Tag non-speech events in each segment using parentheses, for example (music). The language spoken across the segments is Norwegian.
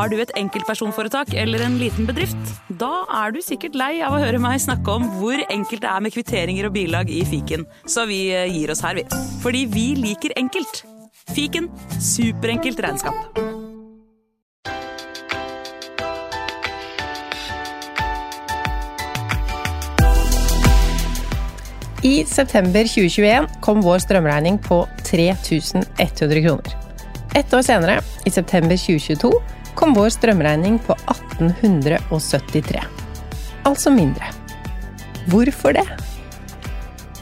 Har du et enkeltpersonforetak eller en liten bedrift? Da er du sikkert lei av å høre meg snakke om hvor enkelt det er med kvitteringer og bilag i fiken, så vi eh, gir oss her, vi. Fordi vi liker enkelt. Fiken superenkelt regnskap. I september 2021 kom vår strømregning på 3100 kroner. Ett år senere, i september 2022, kom vår strømregning på 1873. Altså mindre. Hvorfor det?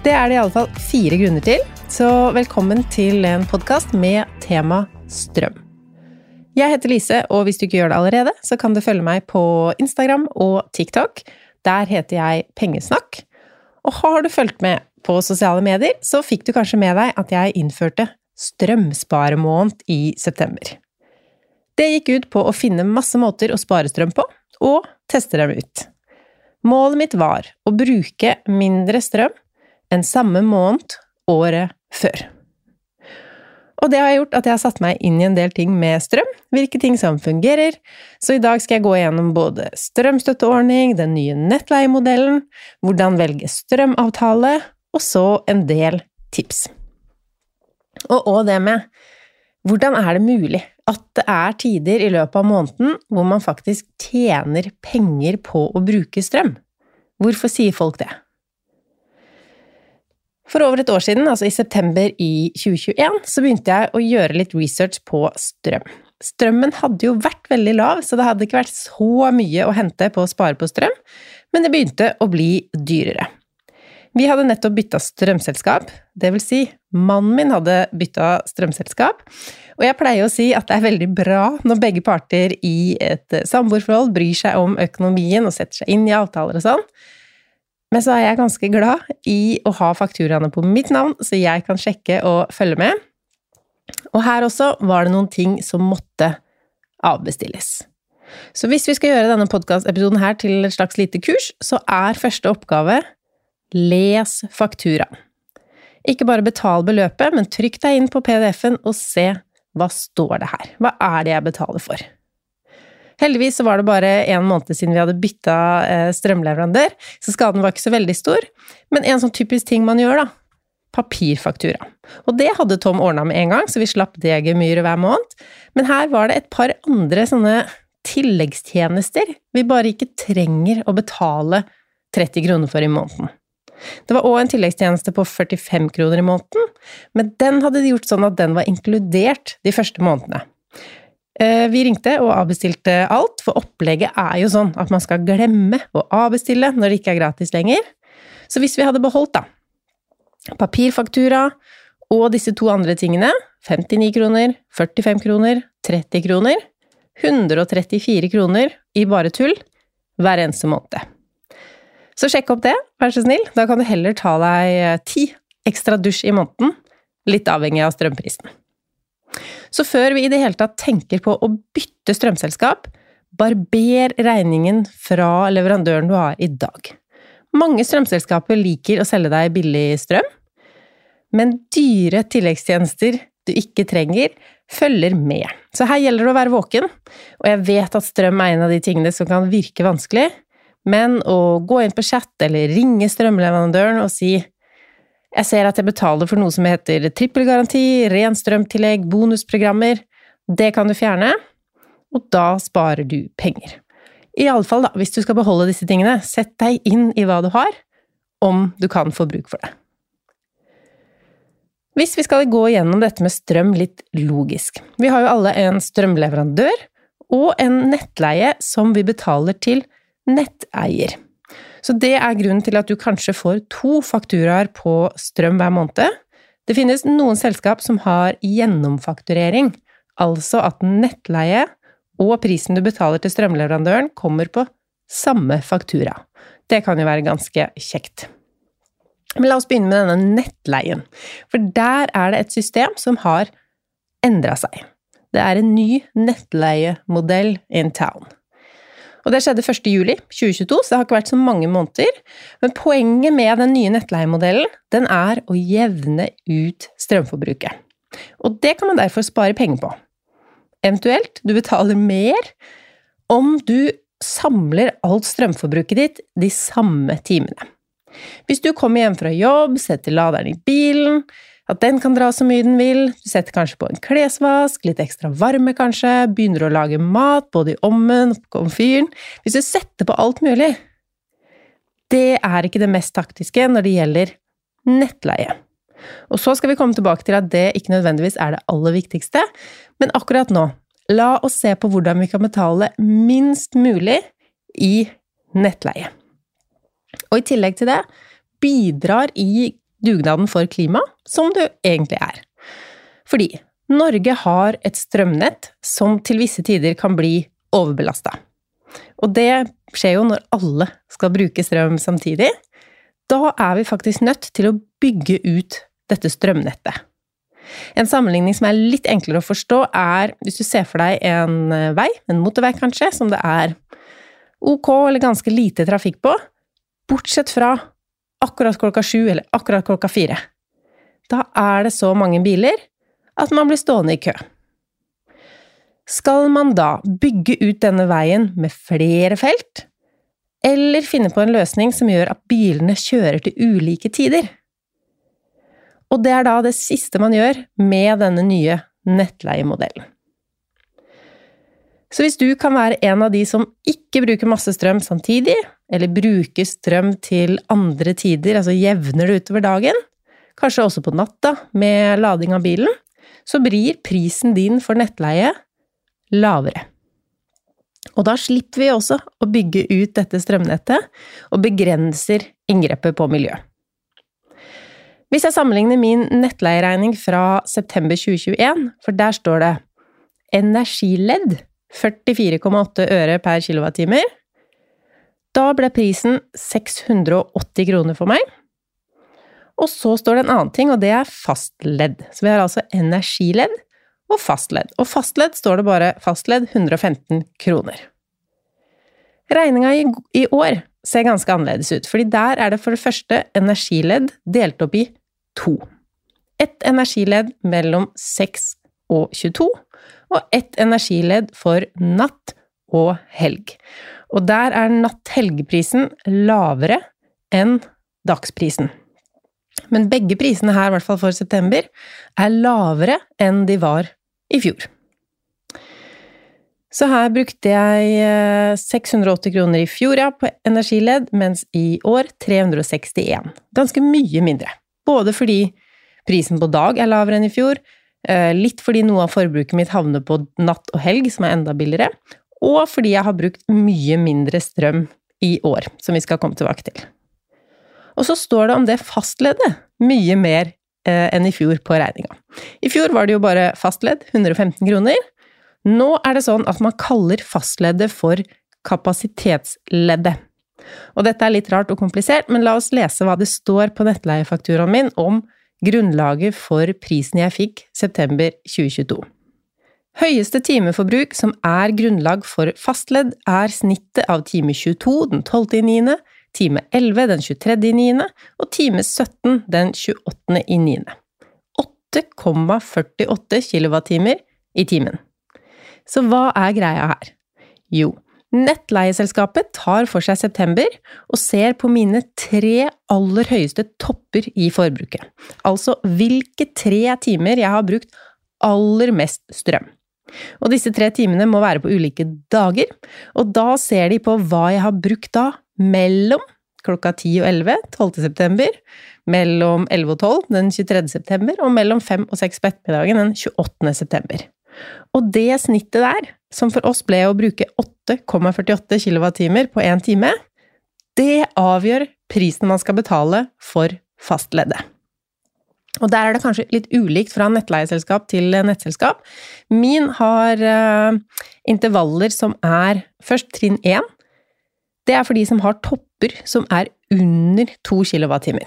Det er det iallfall fire grunner til, så velkommen til en podkast med tema strøm. Jeg heter Lise, og hvis du ikke gjør det allerede, så kan du følge meg på Instagram og TikTok. Der heter jeg Pengesnakk. Og har du fulgt med på sosiale medier, så fikk du kanskje med deg at jeg innførte strømsparemåned i september. Det gikk ut på å finne masse måter å spare strøm på, og teste dem ut. Målet mitt var å bruke mindre strøm enn samme måned året før. Og det har gjort at jeg har satt meg inn i en del ting med strøm, hvilke ting som fungerer, så i dag skal jeg gå gjennom både strømstøtteordning, den nye nettleiemodellen, hvordan velge strømavtale, og så en del tips. Og, og det med hvordan er det mulig at det er tider i løpet av måneden hvor man faktisk tjener penger på å bruke strøm? Hvorfor sier folk det? For over et år siden, altså i september i 2021, så begynte jeg å gjøre litt research på strøm. Strømmen hadde jo vært veldig lav, så det hadde ikke vært så mye å hente på å spare på strøm, men det begynte å bli dyrere. Vi hadde nettopp bytta strømselskap, vil si, mannen min hadde bytta strømselskap, og jeg pleier å si at det er veldig bra når begge parter i et samboerforhold bryr seg om økonomien og setter seg inn i avtaler og sånn, men så er jeg ganske glad i å ha fakturaene på mitt navn, så jeg kan sjekke og følge med. Og her også var det noen ting som måtte avbestilles. Så hvis vi skal gjøre denne podkastepisoden her til et slags lite kurs, så er første oppgave les fakturaen. Ikke bare betal beløpet, men trykk deg inn på PDF-en og se hva står det her. Hva er det jeg betaler for? Heldigvis så var det bare en måned siden vi hadde bytta eh, strømleverandør, så skaden var ikke så veldig stor. Men en sånn typisk ting man gjør, da. Papirfaktura. Og det hadde Tom ordna med en gang, så vi slapp det gemyret hver måned. Men her var det et par andre sånne tilleggstjenester vi bare ikke trenger å betale 30 kroner for i måneden. Det var òg en tilleggstjeneste på 45 kroner i måneden, men den hadde de gjort sånn at den var inkludert de første månedene. Eh, vi ringte og avbestilte alt, for opplegget er jo sånn at man skal glemme å avbestille når det ikke er gratis lenger. Så hvis vi hadde beholdt, da, papirfaktura og disse to andre tingene, 59 kroner, 45 kroner, 30 kroner, 134 kroner i bare tull hver eneste måned. Så sjekk opp det, vær så snill. Da kan du heller ta deg ti ekstra dusj i måneden, litt avhengig av strømprisen. Så før vi i det hele tatt tenker på å bytte strømselskap, barber regningen fra leverandøren du har i dag. Mange strømselskaper liker å selge deg billig strøm, men dyre tilleggstjenester du ikke trenger, følger med. Så her gjelder det å være våken, og jeg vet at strøm er en av de tingene som kan virke vanskelig, men å gå inn på chat eller ringe strømleverandøren og si jeg ser at jeg betaler for noe som heter trippelgaranti, ren strømtillegg, bonusprogrammer, det kan du fjerne, og da sparer du penger. Iallfall, da, hvis du skal beholde disse tingene, sett deg inn i hva du har, om du kan få bruk for det. Hvis vi skal gå igjennom dette med strøm litt logisk Vi har jo alle en strømleverandør og en nettleie som vi betaler til netteier. Så det er grunnen til at du kanskje får to fakturaer på strøm hver måned. Det finnes noen selskap som har gjennomfakturering, altså at nettleie og prisen du betaler til strømleverandøren kommer på samme faktura. Det kan jo være ganske kjekt. Men la oss begynne med denne nettleien, for der er det et system som har endra seg. Det er en ny nettleiemodell in town. Og det skjedde 1. juli 2022, så det har ikke vært så mange måneder. Men poenget med den nye nettleiemodellen, den er å jevne ut strømforbruket. Og det kan man derfor spare penger på. Eventuelt du betaler mer om du samler alt strømforbruket ditt de samme timene. Hvis du kommer hjem fra jobb, setter laderen i bilen, at den kan dra så mye den vil, du setter kanskje på en klesvask, litt ekstra varme kanskje, begynner å lage mat både i ommen og komfyren Hvis du setter på alt mulig Det er ikke det mest taktiske når det gjelder nettleie. Og så skal vi komme tilbake til at det ikke nødvendigvis er det aller viktigste, men akkurat nå, la oss se på hvordan vi kan betale minst mulig i nettleie. Og i tillegg til det bidrar i dugnaden for klima, som du egentlig er. Fordi Norge har et strømnett som til visse tider kan bli overbelasta. Og det skjer jo når alle skal bruke strøm samtidig. Da er vi faktisk nødt til å bygge ut dette strømnettet. En sammenligning som er litt enklere å forstå, er hvis du ser for deg en vei, en motorvei kanskje, som det er ok eller ganske lite trafikk på, bortsett fra akkurat klokka sju eller akkurat klokka fire. Da er det så mange biler at man blir stående i kø. Skal man da bygge ut denne veien med flere felt, eller finne på en løsning som gjør at bilene kjører til ulike tider? Og det er da det siste man gjør med denne nye nettleiemodellen. Så hvis du kan være en av de som ikke bruker masse strøm samtidig, eller bruker strøm til andre tider, altså jevner det utover dagen, kanskje også på natta med lading av bilen, så blir prisen din for nettleie lavere. Og da slipper vi også å bygge ut dette strømnettet, og begrenser inngrepet på miljøet. Hvis jeg sammenligner min nettleieregning fra september 2021, for der står det energiledd 44,8 øre per kilowattimer. Da ble prisen 680 kroner for meg. Og så står det en annen ting, og det er fastledd. Så vi har altså energiledd og fastledd. Og fastledd står det bare fastledd 115 kroner. Regninga i år ser ganske annerledes ut, fordi der er det for det første energiledd delt opp i to. Et energiledd mellom 6 og 22, og ett energiledd for natt og helg. Og der er natt-helgeprisen lavere enn dagsprisen. Men begge prisene her, i hvert fall for september, er lavere enn de var i fjor. Så her brukte jeg 680 eh, kroner i fjor, ja, på energiledd, mens i år 361. Ganske mye mindre. Både fordi prisen på dag er lavere enn i fjor, litt fordi noe av forbruket mitt havner på natt og helg, som er enda billigere. Og fordi jeg har brukt mye mindre strøm i år, som vi skal komme tilbake til. Og så står det om det fastleddet mye mer eh, enn i fjor på regninga. I fjor var det jo bare fastledd, 115 kroner. Nå er det sånn at man kaller fastleddet for kapasitetsleddet. Og dette er litt rart og komplisert, men la oss lese hva det står på nettleiefakturaen min om grunnlaget for prisen jeg fikk september 2022. Høyeste timeforbruk som er grunnlag for fastledd, er snittet av time 22 den 12.9., time 11 den 23.9. og time 17 den 28.9. 8,48 kWh i timen. Så hva er greia her? Jo, nettleieselskapet tar for seg september og ser på mine tre aller høyeste topper i forbruket. Altså hvilke tre timer jeg har brukt aller mest strøm. Og disse tre timene må være på ulike dager, og da ser de på hva jeg har brukt da mellom klokka 10 og 11 12. september, mellom 11 og 12 den 23. september, og mellom 5 og 6 på ettermiddagen den 28. september. Og det snittet der, som for oss ble å bruke 8,48 kWh på én time, det avgjør prisen man skal betale for fastleddet. Og der er det kanskje litt ulikt fra nettleieselskap til nettselskap. Min har uh, intervaller som er først trinn 1. Det er for de som har topper som er under 2 kWh.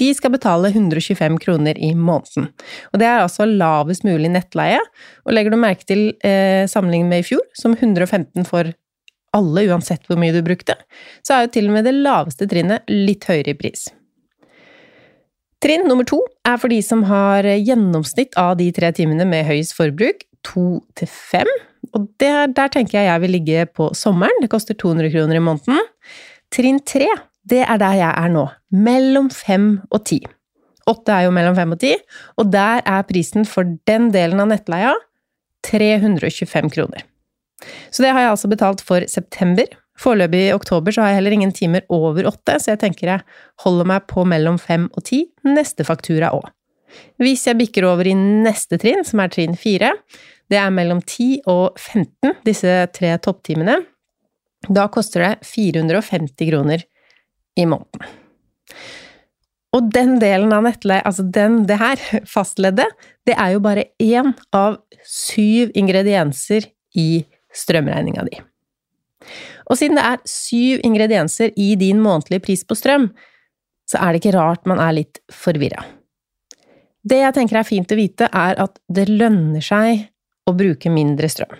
De skal betale 125 kroner i måneden. Og det er altså lavest mulig nettleie. Og legger du merke til eh, sammenlignet med i fjor, som 115 for alle uansett hvor mye du brukte, så er jo til og med det laveste trinnet litt høyere i pris. Trinn nummer to er for de som har gjennomsnitt av de tre timene med høyest forbruk, to til fem. Og der, der tenker jeg jeg vil ligge på sommeren, det koster 200 kroner i måneden. Trinn tre det er der jeg er nå. Mellom fem og ti. Åtte er jo mellom fem og ti, og der er prisen for den delen av nettleia 325 kroner. Så det har jeg altså betalt for september. Foreløpig i oktober så har jeg heller ingen timer over åtte, så jeg tenker jeg holder meg på mellom fem og ti neste faktura òg. Hvis jeg bikker over i neste trinn, som er trinn fire, det er mellom 10 og 15, disse tre topptimene, da koster det 450 kroner i måneden. Og den delen av nettleie, altså den, det her, fastleddet, det er jo bare én av syv ingredienser i strømregninga di. Og siden det er syv ingredienser i din månedlige pris på strøm, så er det ikke rart man er litt forvirra. Det jeg tenker er fint å vite, er at det lønner seg å bruke mindre strøm.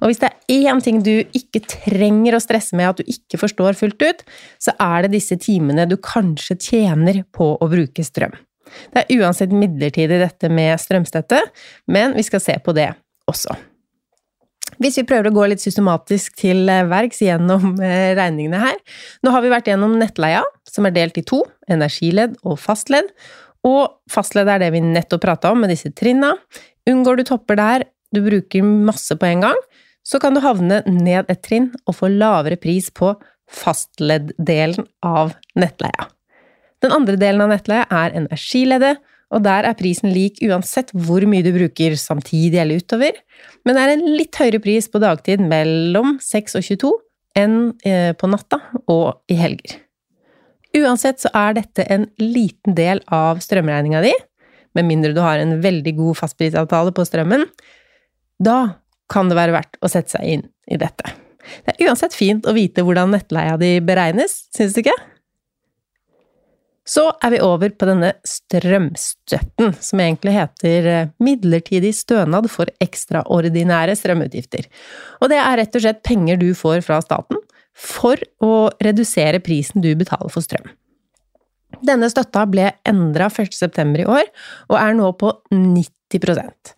Og hvis det er én ting du ikke trenger å stresse med at du ikke forstår fullt ut, så er det disse timene du kanskje tjener på å bruke strøm. Det er uansett midlertidig dette med strømstøtte, men vi skal se på det også. Hvis vi prøver å gå litt systematisk til verks gjennom eh, regningene her Nå har vi vært gjennom nettleia, som er delt i to, energiledd og fastledd. Og fastledd er det vi nettopp prata om med disse trinna. Unngår du topper der, du bruker masse på en gang, så kan du havne ned et trinn og få lavere pris på fastledd-delen av nettleia. Den andre delen av nettleia er energileddet, og der er prisen lik uansett hvor mye du bruker samtidig eller utover, men det er en litt høyere pris på dagtid mellom 6 og 22 enn eh, på natta og i helger. Uansett så er dette en liten del av strømregninga di, med mindre du har en veldig god fastprisavtale på strømmen, da kan det være verdt å sette seg inn i dette. Det er uansett fint å vite hvordan nettleia di beregnes, synes du ikke? Så er vi over på denne strømstøtten, som egentlig heter eh, midlertidig stønad for ekstraordinære strømutgifter. Og det er rett og slett penger du får fra staten for å redusere prisen du betaler for strøm. Denne støtta ble endra 1.9. i år, og er nå på 90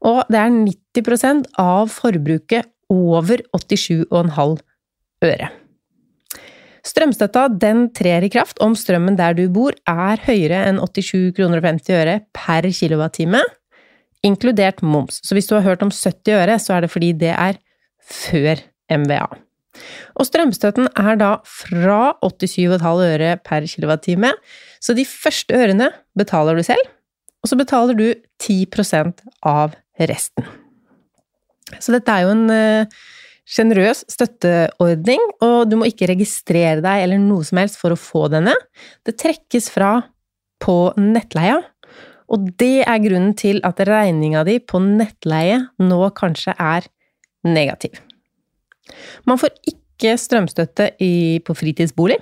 og det er 90% av forbruket over 87,5 øre. Strømstøtta den trer i kraft om strømmen der du bor er høyere enn 87 kroner og 50 øre per kilowattime, inkludert moms. Så hvis du har hørt om 70 øre, så er det fordi det er før MVA. Og strømstøtten er da fra 87,5 øre per kilowattime, så de første ørene betaler du selv, og så betaler du 10% av resten. Så dette er jo en eh, sjenerøs støtteordning, og du må ikke registrere deg eller noe som helst for å få denne. Det trekkes fra på nettleia, og det er grunnen til at regninga di på nettleie nå kanskje er negativ. Man får ikke strømstøtte i, på fritidsbolig,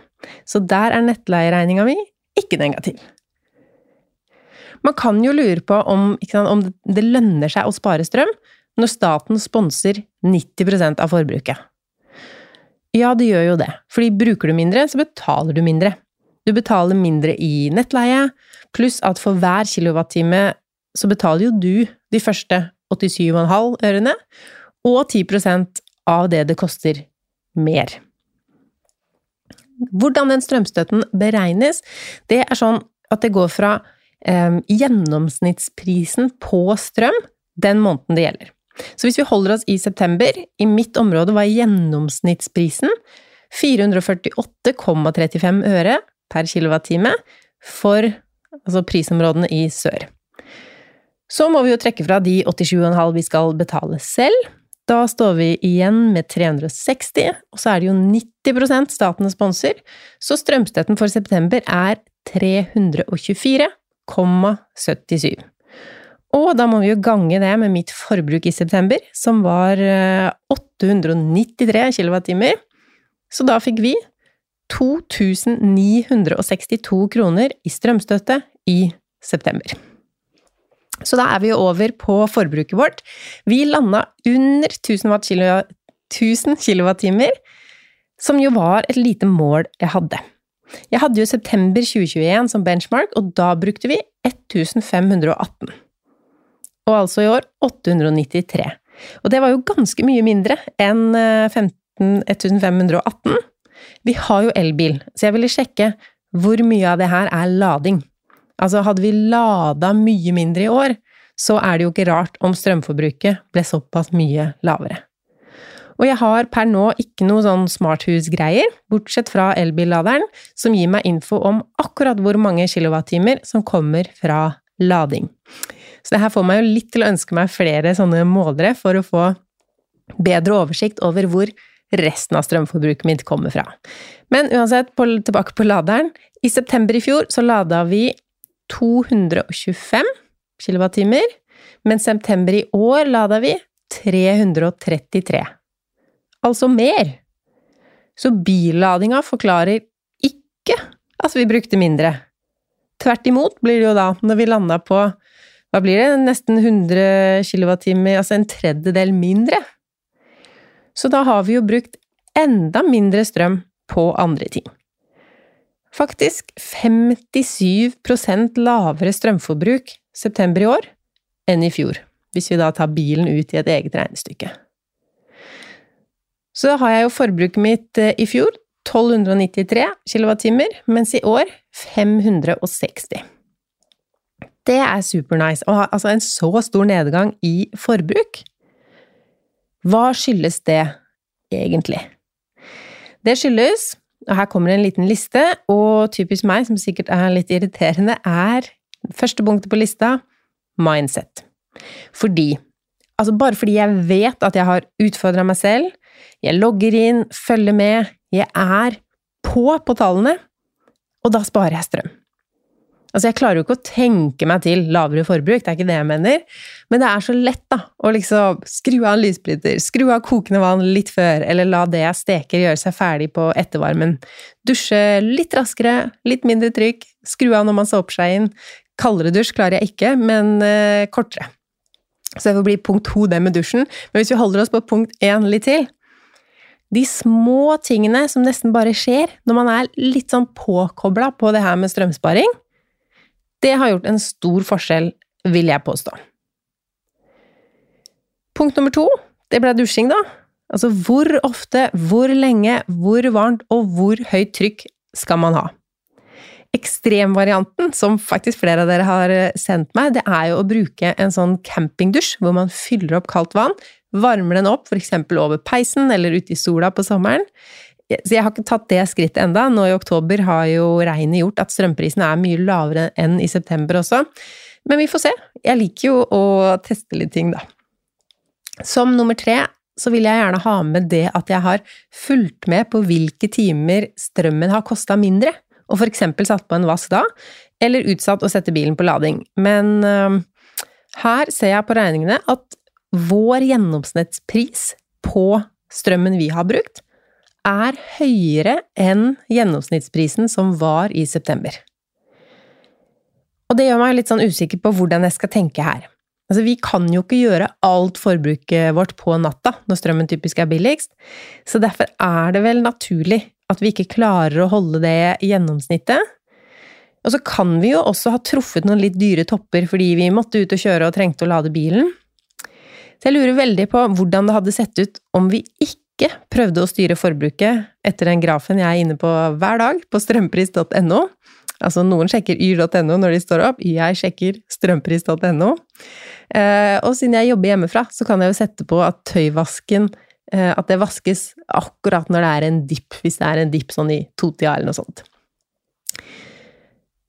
så der er nettleieregninga mi ikke negativ. Man kan jo lure på om, sant, om det lønner seg å spare strøm når staten sponser 90% av forbruket. Ja, det gjør jo det, fordi bruker du mindre, så betaler du mindre. Du betaler mindre i nettleie, Pluss at for hver kilowattime så betaler jo du de første 87,5 ørene, og 10% av det det koster mer. Hvordan den strømstøtten beregnes, det er sånn at det går fra eh, gjennomsnittsprisen på strøm den måneden det gjelder. Så hvis vi holder oss i september, i mitt område var gjennomsnittsprisen 448,35 øre per kilowattime for altså prisområdene i sør. Så må vi jo trekke fra de 87,5 vi skal betale selv. Da står vi igjen med 360, og så er det jo 90% staten sponser, så strømstøtten for september er 324,77. Og da må vi jo gange det med mitt forbruk i september, som var 893 eh, kWh. Så da fikk vi 2962 kroner i strømstøtte i september. Så da er vi over på forbruket vårt. Vi landa under 1000 kWh, som jo var et lite mål jeg hadde. Jeg hadde jo september 2021 som benchmark, og da brukte vi 1518. Og altså i år 893. Og det var jo ganske mye mindre enn 1518. Eh, vi har jo elbil, så jeg ville sjekke hvor mye av det her er lading. Altså, hadde vi lada mye mindre i år, så er det jo ikke rart om strømforbruket ble såpass mye lavere. Og jeg har per nå ikke noe sånn smarthusgreier, bortsett fra elbilladeren, som gir meg info om akkurat hvor mange kilowattimer som kommer fra lading. Så det her får meg jo litt til å ønske meg flere sånne målere for å få bedre oversikt over hvor resten av strømforbruket mitt kommer fra. Men uansett, på, tilbake på laderen. I september i fjor så lada vi 225 kWh, mens september i år lada vi 333. Altså mer. Så billadinga forklarer ikke at vi brukte mindre. Tvert imot blir det jo da, når vi landa på hva blir det, nesten 100 kWh, altså en tredjedel mindre. Så da har vi jo brukt enda mindre strøm på andre ting. Faktisk 57 lavere strømforbruk september i år enn i fjor, hvis vi da tar bilen ut i et eget regnestykke. Så har jeg jo forbruket mitt eh, i fjor 1293 kWh, mens i år 560. Det er supernice. Ha altså en så stor nedgang i forbruk. Hva skyldes det egentlig? Det skyldes og her kommer en liten liste, og typisk meg, som sikkert er litt irriterende, er første punktet på lista mindset. Fordi Altså, bare fordi jeg vet at jeg har utfordra meg selv, jeg logger inn, følger med, jeg er på på tallene, og da sparer jeg strøm. Altså, jeg klarer jo ikke å tenke meg til lavere forbruk, det er ikke det jeg mener, men det er så lett, da, å liksom skru av en lysbryter, skru av kokende vann litt før, eller la det jeg steker gjøre seg ferdig på ettervarmen. Dusje litt raskere, litt mindre trykk, skru av når man såper seg inn. Kaldere dusj klarer jeg ikke, men uh, kortere. Så det får bli punkt to, det med dusjen. Men hvis vi holder oss på punkt én litt til De små tingene som nesten bare skjer når man er litt sånn påkobla på det her med strømsparing, det har gjort en stor forskjell, vil jeg påstå. Punkt nummer to, det ble dusjing, da. Altså hvor ofte, hvor lenge, hvor varmt og hvor høyt trykk skal man ha? Ekstremvarianten, som faktisk flere av dere har eh, sendt meg, det er jo å bruke en sånn campingdusj hvor man fyller opp kaldt vann, varmer den opp f.eks. over peisen eller ute i sola på sommeren, så jeg har ikke tatt det skrittet enda. Nå i oktober har jo regnet gjort at strømprisene er mye lavere enn i september også. Men vi får se. Jeg liker jo å teste litt ting, da. Som nummer tre så vil jeg gjerne ha med det at jeg har fulgt med på hvilke timer strømmen har kosta mindre, og eksempel satt på en vask da, eller utsatt å sette bilen på lading. Men øh, her ser jeg på regningene at vår gjennomsnittspris på strømmen vi har brukt, er høyere enn gjennomsnittsprisen som var i september. Og det gjør meg litt sånn usikker på hvordan jeg skal tenke her. Altså, vi kan jo ikke gjøre alt forbruket vårt på natta, når strømmen typisk er billigst, så derfor er det vel naturlig at vi ikke klarer å holde det gjennomsnittet. Og så kan vi jo også ha truffet noen litt dyre topper fordi vi måtte ut og kjøre og trengte å lade bilen. Så jeg lurer veldig på hvordan det hadde sett ut om vi ikke prøvde å styre forbruket etter den grafen jeg er inne på hver dag på strømpris.no. Altså, noen sjekker yr.no når de står opp, jeg sjekker strømpris.no. Eh, og siden jeg jobber hjemmefra, så kan jeg jo sette på at tøyvasken eh, At det vaskes akkurat når det er en dipp, hvis det er en dipp sånn i totida eller noe sånt.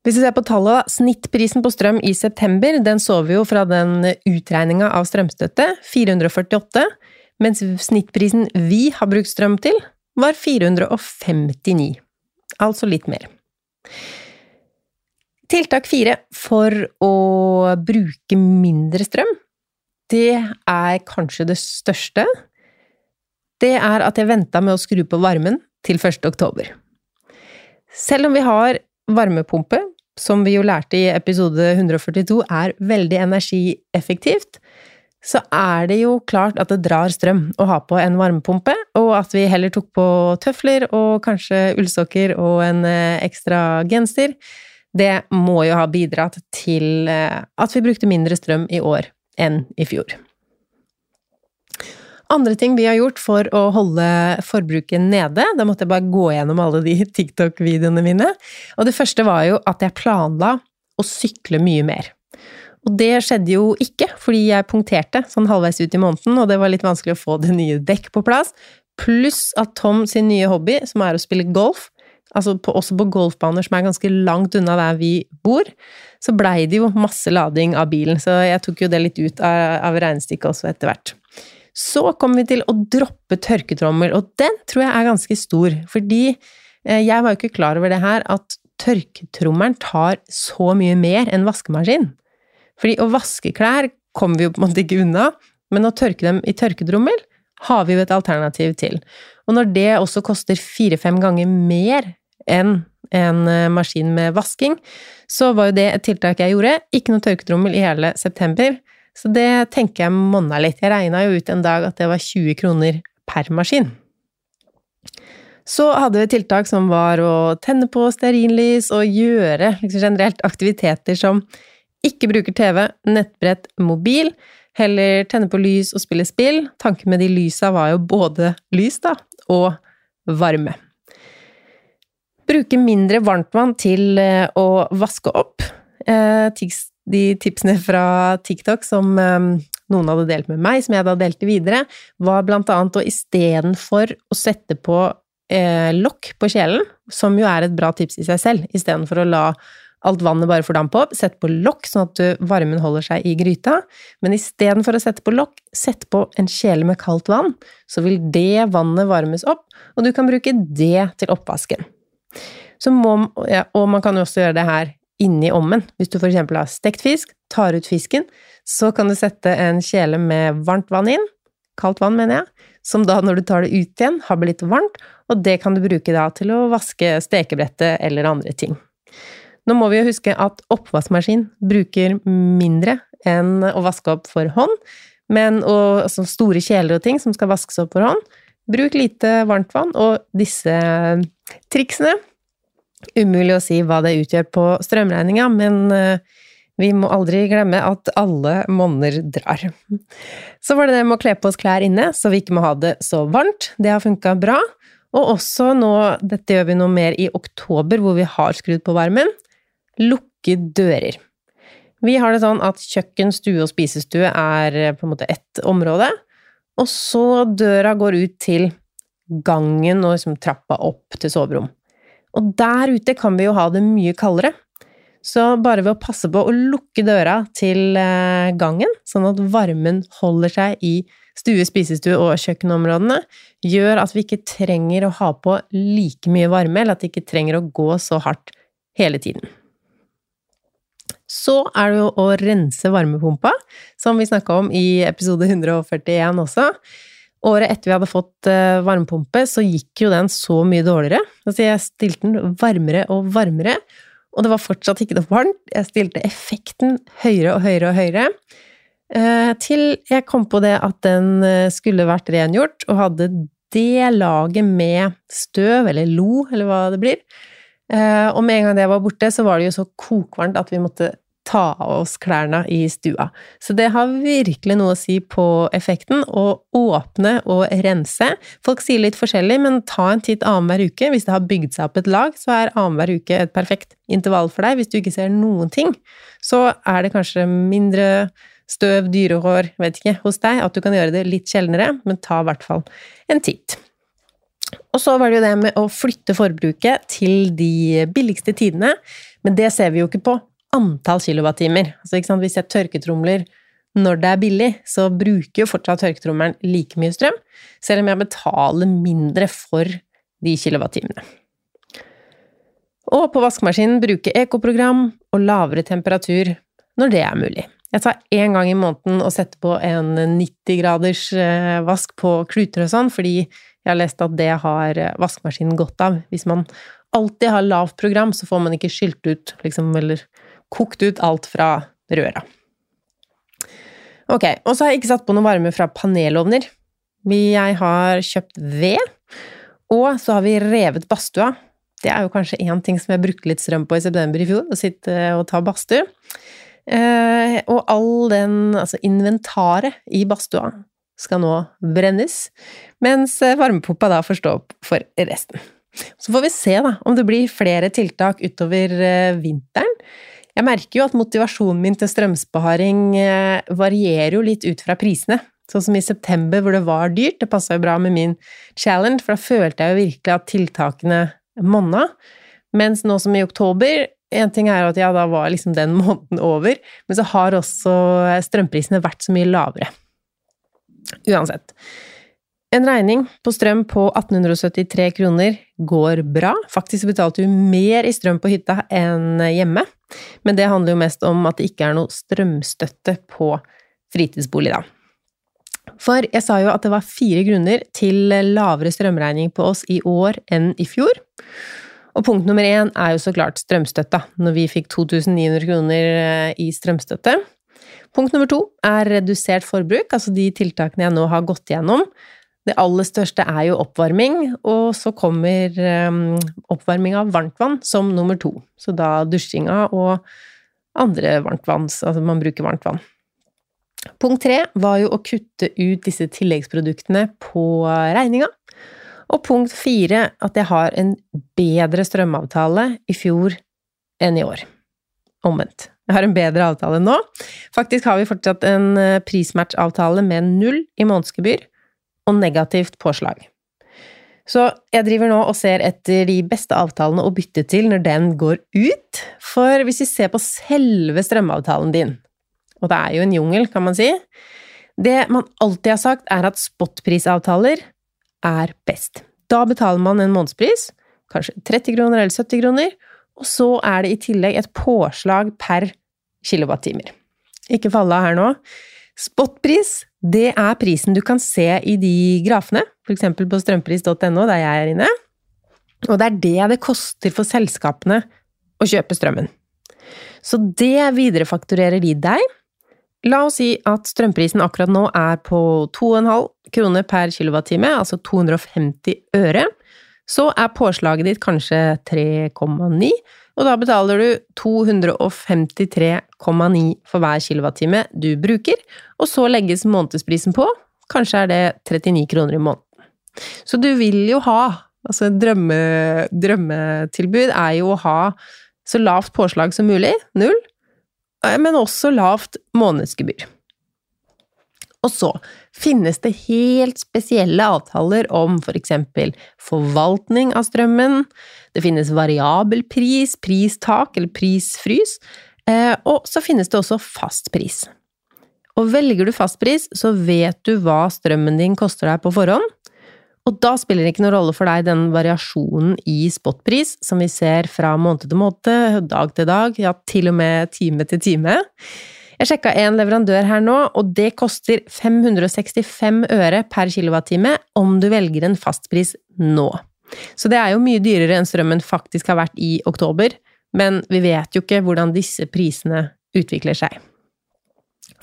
Hvis vi ser på tallet. Snittprisen på strøm i september, den så vi jo fra den utregninga av strømstøtte, 448, mens snittprisen vi har brukt strøm til, var 459. Altså litt mer. Tiltak fire for å bruke mindre strøm, det er kanskje det største. Det er at jeg venta med å skru på varmen til 1. oktober. Selv om vi har varmepumpe, som vi jo lærte i episode 142 er veldig energieffektivt, så er det jo klart at det drar strøm å ha på en varmepumpe, og at vi heller tok på tøfler og kanskje ullsokker og en eh, ekstra genser det må jo ha bidratt til eh, at vi brukte mindre strøm i år enn i fjor. Andre ting vi har gjort for å holde forbruket nede, da måtte jeg bare gå gjennom alle de (laughs) TikTok-videoene mine. Og det første var jo at jeg planla å sykle mye mer. Og det skjedde jo ikke, fordi jeg punkterte sånn halvveis ut i måneden, og det var litt vanskelig å få det nye dekk på plass. Pluss at Tom sin nye hobby, som er å spille golf, altså på, også på golfbaner som er ganske langt unna der vi bor, så blei det jo masse lading av bilen, så jeg tok jo det litt ut av, av regnestykket også etter hvert. Så kommer vi til å droppe tørketrommel, og den tror jeg er ganske stor, fordi eh, jeg var jo ikke klar over det her, at tørketrommelen tar så mye mer enn vaskemaskin. Fordi å vaske klær kommer vi jo på en måte ikke unna, men å tørke dem i tørketrommel har vi jo et alternativ til. Og når det også koster fire-fem ganger mer enn en eh, maskin med vasking, så var jo det et tiltak jeg gjorde. Ikke noe tørketrommel i hele september. Så det tenker jeg monna litt. Jeg regna jo ut en dag at det var 20 kroner per maskin. Så hadde vi tiltak som var å tenne på stearinlys og gjøre liksom generelt aktiviteter som ikke bruker TV, nettbrett, mobil. Heller tenne på lys og spille spill. Tanken med de lysa var jo både lys, da, og varme. Bruke mindre varmtvann til eh, å vaske opp. Eh, de tipsene fra TikTok som eh, noen hadde delt med meg, som jeg da delte videre, var blant annet å istedenfor å sette på lokk på kjelen, som jo er et bra tips i seg selv, istedenfor å la alt vannet bare fordampe opp, sett på lokk sånn at varmen holder seg i gryta, men istedenfor å sette på lokk, sett på en kjele med kaldt vann, så vil det vannet varmes opp, og du kan bruke det til oppvasken. Må, ja, og man kan jo også gjøre det her inni ommen. Hvis du eksempel har stekt fisk, tar ut fisken, så kan du sette en kjele med varmt vann inn, kaldt vann mener jeg, som da når du tar det ut igjen, har blitt varmt, og det kan du bruke da til å vaske stekebrettet eller andre ting. Nå må vi jo huske at oppvaskmaskin bruker mindre enn å vaske opp for hånd, men og, altså store kjeler og ting som skal vaskes opp for hånd, bruk lite varmt vann, og disse triksene Umulig å si hva det utgjør på strømregninga, men eh, vi må aldri glemme at alle monner drar. Så var det det med å kle på oss klær inne, så vi ikke må ha det så varmt. Det har funka bra. Og også nå, dette gjør vi noe mer i oktober, hvor vi har skrudd på varmen, lukke dører. Vi har det sånn at kjøkken, stue og spisestue er eh, på en måte ett område, og så døra går ut til gangen og liksom trappa opp til soverom. Og der ute kan vi jo ha det mye kaldere. Så bare ved å passe på å lukke døra til eh, gangen, sånn at varmen holder seg i stue, spisestue og kjøkkenområdene, gjør at vi ikke trenger å ha på like mye varme, eller at det ikke trenger å gå så hardt hele tiden. Så er det jo å rense varmepumpa, som vi snakka om i episode 141 også. Året etter vi hadde fått uh, varmepumpe, så gikk jo den så mye dårligere. Altså, jeg stilte den varmere og varmere, og det var fortsatt ikke noe varmt. Jeg stilte effekten høyere og høyere og høyere. Uh, til jeg kom på det at den uh, skulle vært rengjort, og hadde det laget med støv, eller lo, eller hva det blir, Eh, og med en gang det var borte, så var det jo så kokvarmt at vi måtte ta av oss klærne i stua. Så det har virkelig noe å si på effekten å åpne og rense. Folk sier litt forskjellig, men ta en titt annenhver uke. Hvis det har bygd seg opp et lag, så er annenhver uke et perfekt intervall for deg. Hvis du ikke ser noen ting, så er det kanskje mindre støv, dyrehår, vet ikke, hos deg, at du kan gjøre det litt sjeldnere, men ta i hvert fall en titt. Og så var det jo det med å flytte forbruket til de billigste tidene, men det ser vi jo ikke på antall kilowattimer. Altså? Hvis jeg tørketromler når det er billig, så bruker jo fortsatt tørketrommelen like mye strøm, selv om jeg betaler mindre for de kilowattimene. Og på vaskemaskinen bruke ekoprogram og lavere temperatur når det er mulig. Jeg tar én gang i måneden og setter på en 90 graders eh, vask på kluter og sånn, fordi jeg har lest at det har eh, vaskemaskinen godt av. Hvis man alltid har lavt program, så får man ikke skylt ut, liksom, eller kokt ut alt fra røra. Ok, og så har jeg ikke satt på noe varme fra panelovner. Jeg har kjøpt ved, og så har vi revet badstua. Det er jo kanskje én ting som jeg brukte litt strøm på i september i fjor, å sitte og ta badstue. Eh, og all den, altså inventaret i badstua, skal nå brennes, mens varmepumpa da får stå opp for resten. Så får vi se da, om det blir flere tiltak utover eh, vinteren. Jeg merker jo at motivasjonen min til strømsparing eh, varierer jo litt ut fra prisene. Sånn som i september, hvor det var dyrt. Det passa jo bra med min challenge, for da følte jeg jo virkelig at tiltakene monna. Mens nå som i oktober En ting er at ja, da var liksom den (laughs) måneden over, men så har også strømprisene vært så mye lavere. Uansett. En regning på strøm på 1873 kroner går bra. Faktisk betalte du mer i strøm på hytta enn hjemme, men det handler jo mest om at det ikke er noe strømstøtte på fritidsbolig, da. For jeg sa jo at det var fire grunner til lavere strømregning på oss i år enn i fjor. Og punkt nummer én er jo så klart strømstøtta, når vi fikk 2900 kroner eh, i strømstøtte. Punkt nummer to er redusert forbruk, altså de tiltakene jeg nå har gått gjennom. Det aller største er jo oppvarming, og så kommer um, oppvarming av varmtvann som nummer to. Så da dusjinga og andre varmtvann, altså man bruker varmtvann. Punkt tre var jo å kutte ut disse tilleggsproduktene på regninga. Og punkt fire at jeg har en bedre strømavtale i fjor enn i år. Omvendt. Jeg har en bedre avtale nå. Faktisk har vi fortsatt en prismatchavtale prismatch-avtale med null i månedsgebyr og negativt påslag. Så jeg driver nå og ser etter de beste avtalene å bytte til når den går ut, for hvis vi ser på selve strømavtalen din, og det er jo en jungel, kan man si, det man alltid har sagt, er at spotprisavtaler er best. Da betaler man en månedspris, kanskje 30 kroner eller 70 kroner, og så er det i tillegg et påslag per kilowattimer. Ikke falle av her nå. Spotpris, det er prisen du kan se i de grafene, f.eks. på strømpris.no, der jeg er inne. Og det er det det koster for selskapene å kjøpe strømmen. Så det viderefakturerer de deg. La oss si at strømprisen akkurat nå er på 2,5 kroner per kilowattime, altså 250 øre. Så er påslaget ditt kanskje 3,9, og da betaler du 253,9 for hver kilowattime du bruker, og så legges månedsprisen på, kanskje er det 39 kroner i måneden. Så du vil jo ha Altså, drømme, drømmetilbud er jo å ha så lavt påslag som mulig, null, men også lavt månedsgebyr. Og så finnes det helt spesielle avtaler om for eksempel forvaltning av strømmen, det finnes variabel pris, pristak eller prisfrys, eh, og så finnes det også fastpris. Og velger du fastpris, så vet du hva strømmen din koster deg på forhånd, og da spiller det ikke noen rolle for deg den variasjonen i spotpris som vi ser fra måned til måned, dag til dag, ja, til og med time til time. Jeg sjekka en leverandør her nå, og det koster 565 øre per kilowattime om du velger en fastpris nå. Så det er jo mye dyrere enn strømmen faktisk har vært i oktober, men vi vet jo ikke hvordan disse prisene utvikler seg.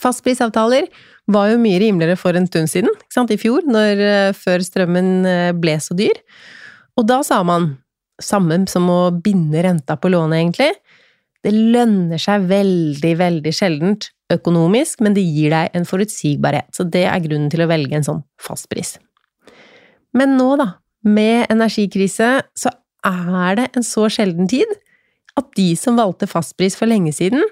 Fastprisavtaler var jo mye rimeligere for en stund siden, ikke sant, i fjor, når, eh, før strømmen eh, ble så dyr. Og da sa man samme som å binde renta på lånet, egentlig. Det lønner seg veldig, veldig sjeldent økonomisk, men det gir deg en forutsigbarhet, så det er grunnen til å velge en sånn fastpris. Men nå, da, med energikrise, så er det en så sjelden tid at de som valgte fastpris for lenge siden,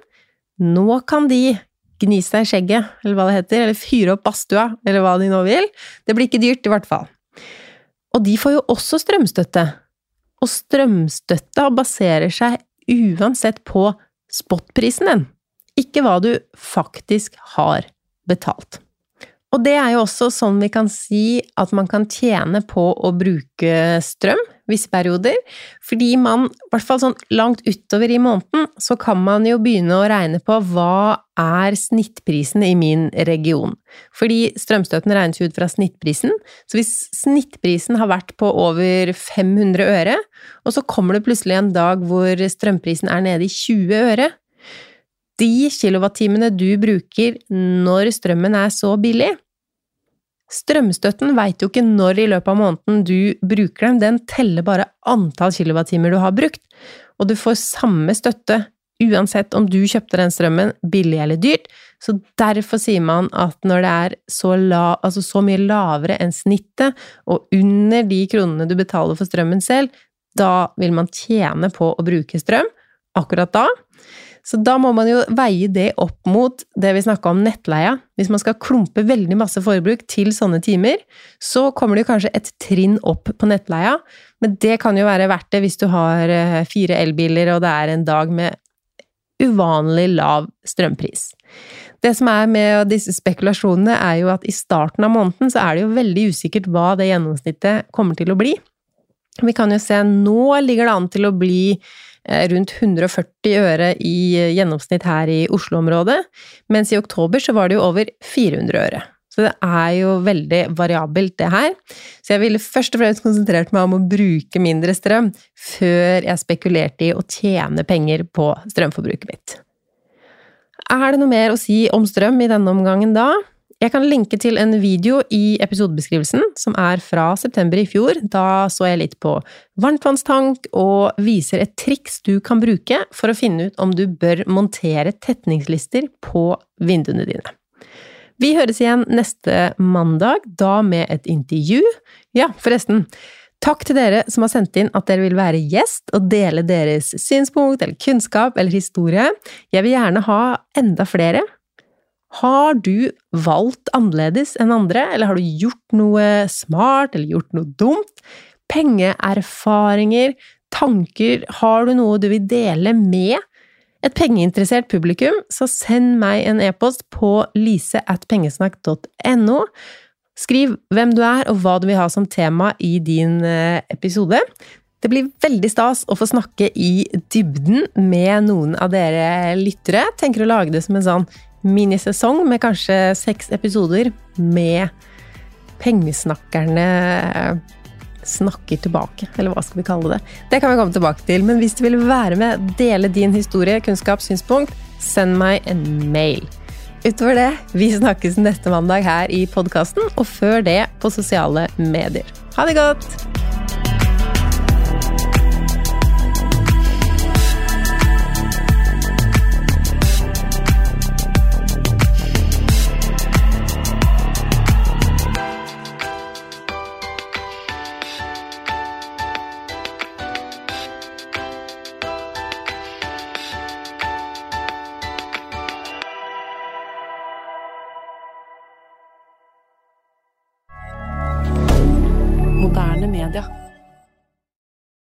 nå kan de gni seg i skjegget, eller hva det heter, eller fyre opp badstua, eller hva de nå vil. Det blir ikke dyrt, i hvert fall. Og de får jo også strømstøtte. Og strømstøtta baserer seg uansett på spotprisen din, ikke hva du faktisk har betalt. Og det er jo også sånn vi kan si at man kan tjene på å bruke strøm visse perioder. Fordi man, i hvert fall sånn langt utover i måneden, så kan man jo begynne å regne på hva er snittprisen i min region. Fordi strømstøtten regnes ut fra snittprisen, så hvis snittprisen har vært på over 500 øre, og så kommer det plutselig en dag hvor strømprisen er nede i 20 øre, de kilowattimene du bruker når strømmen er så billig, Strømstøtten veit jo ikke når i løpet av måneden du bruker dem, den teller bare antall kilowattimer du har brukt, og du får samme støtte uansett om du kjøpte den strømmen billig eller dyrt, så derfor sier man at når det er så, la, altså så mye lavere enn snittet, og under de kronene du betaler for strømmen selv, da vil man tjene på å bruke strøm akkurat da. Så da må man jo veie det opp mot det vi snakka om nettleia. Hvis man skal klumpe veldig masse forbruk til sånne timer, så kommer det kanskje et trinn opp på nettleia, men det kan jo være verdt det hvis du har eh, fire elbiler og det er en dag med uvanlig lav strømpris. Det som er med disse spekulasjonene, er jo at i starten av måneden så er det jo veldig usikkert hva det gjennomsnittet kommer til å bli. Vi kan jo se nå ligger det an til å bli rundt 140 øre i gjennomsnitt her i Oslo-området, mens i oktober så var det jo over 400 øre. Så det er jo veldig variabelt, det her. Så jeg ville først og fremst konsentrert meg om å bruke mindre strøm før jeg spekulerte i å tjene penger på strømforbruket mitt. Er det noe mer å si om strøm i denne omgangen da? Jeg kan linke til en video i episodebeskrivelsen som er fra september i fjor. Da så jeg litt på varmtvannstank og viser et triks du kan bruke for å finne ut om du bør montere tetningslister på vinduene dine. Vi høres igjen neste mandag, da med et intervju. Ja, forresten. Takk til dere som har sendt inn at dere vil være gjest og dele deres synspunkt eller kunnskap eller historie. Jeg vil gjerne ha enda flere. Har du valgt annerledes enn andre, eller har du gjort noe smart eller gjort noe dumt? Pengeerfaringer, tanker, har du noe du vil dele med et pengeinteressert publikum, så send meg en e-post på lise.pengesnakk.no. Skriv hvem du er og hva du vil ha som tema i din eh, episode. Det blir veldig stas å få snakke i dybden med noen av dere lyttere. Tenker å lage det som en sånn minisesong med kanskje seks episoder med pengesnakkerne snakker tilbake, eller hva skal vi kalle det? Det kan vi komme tilbake til, men hvis du vil være med, dele din historie, kunnskap, synspunkt, send meg en mail. Utover det, vi snakkes neste mandag her i podkasten, og før det på sosiale medier. Ha det godt!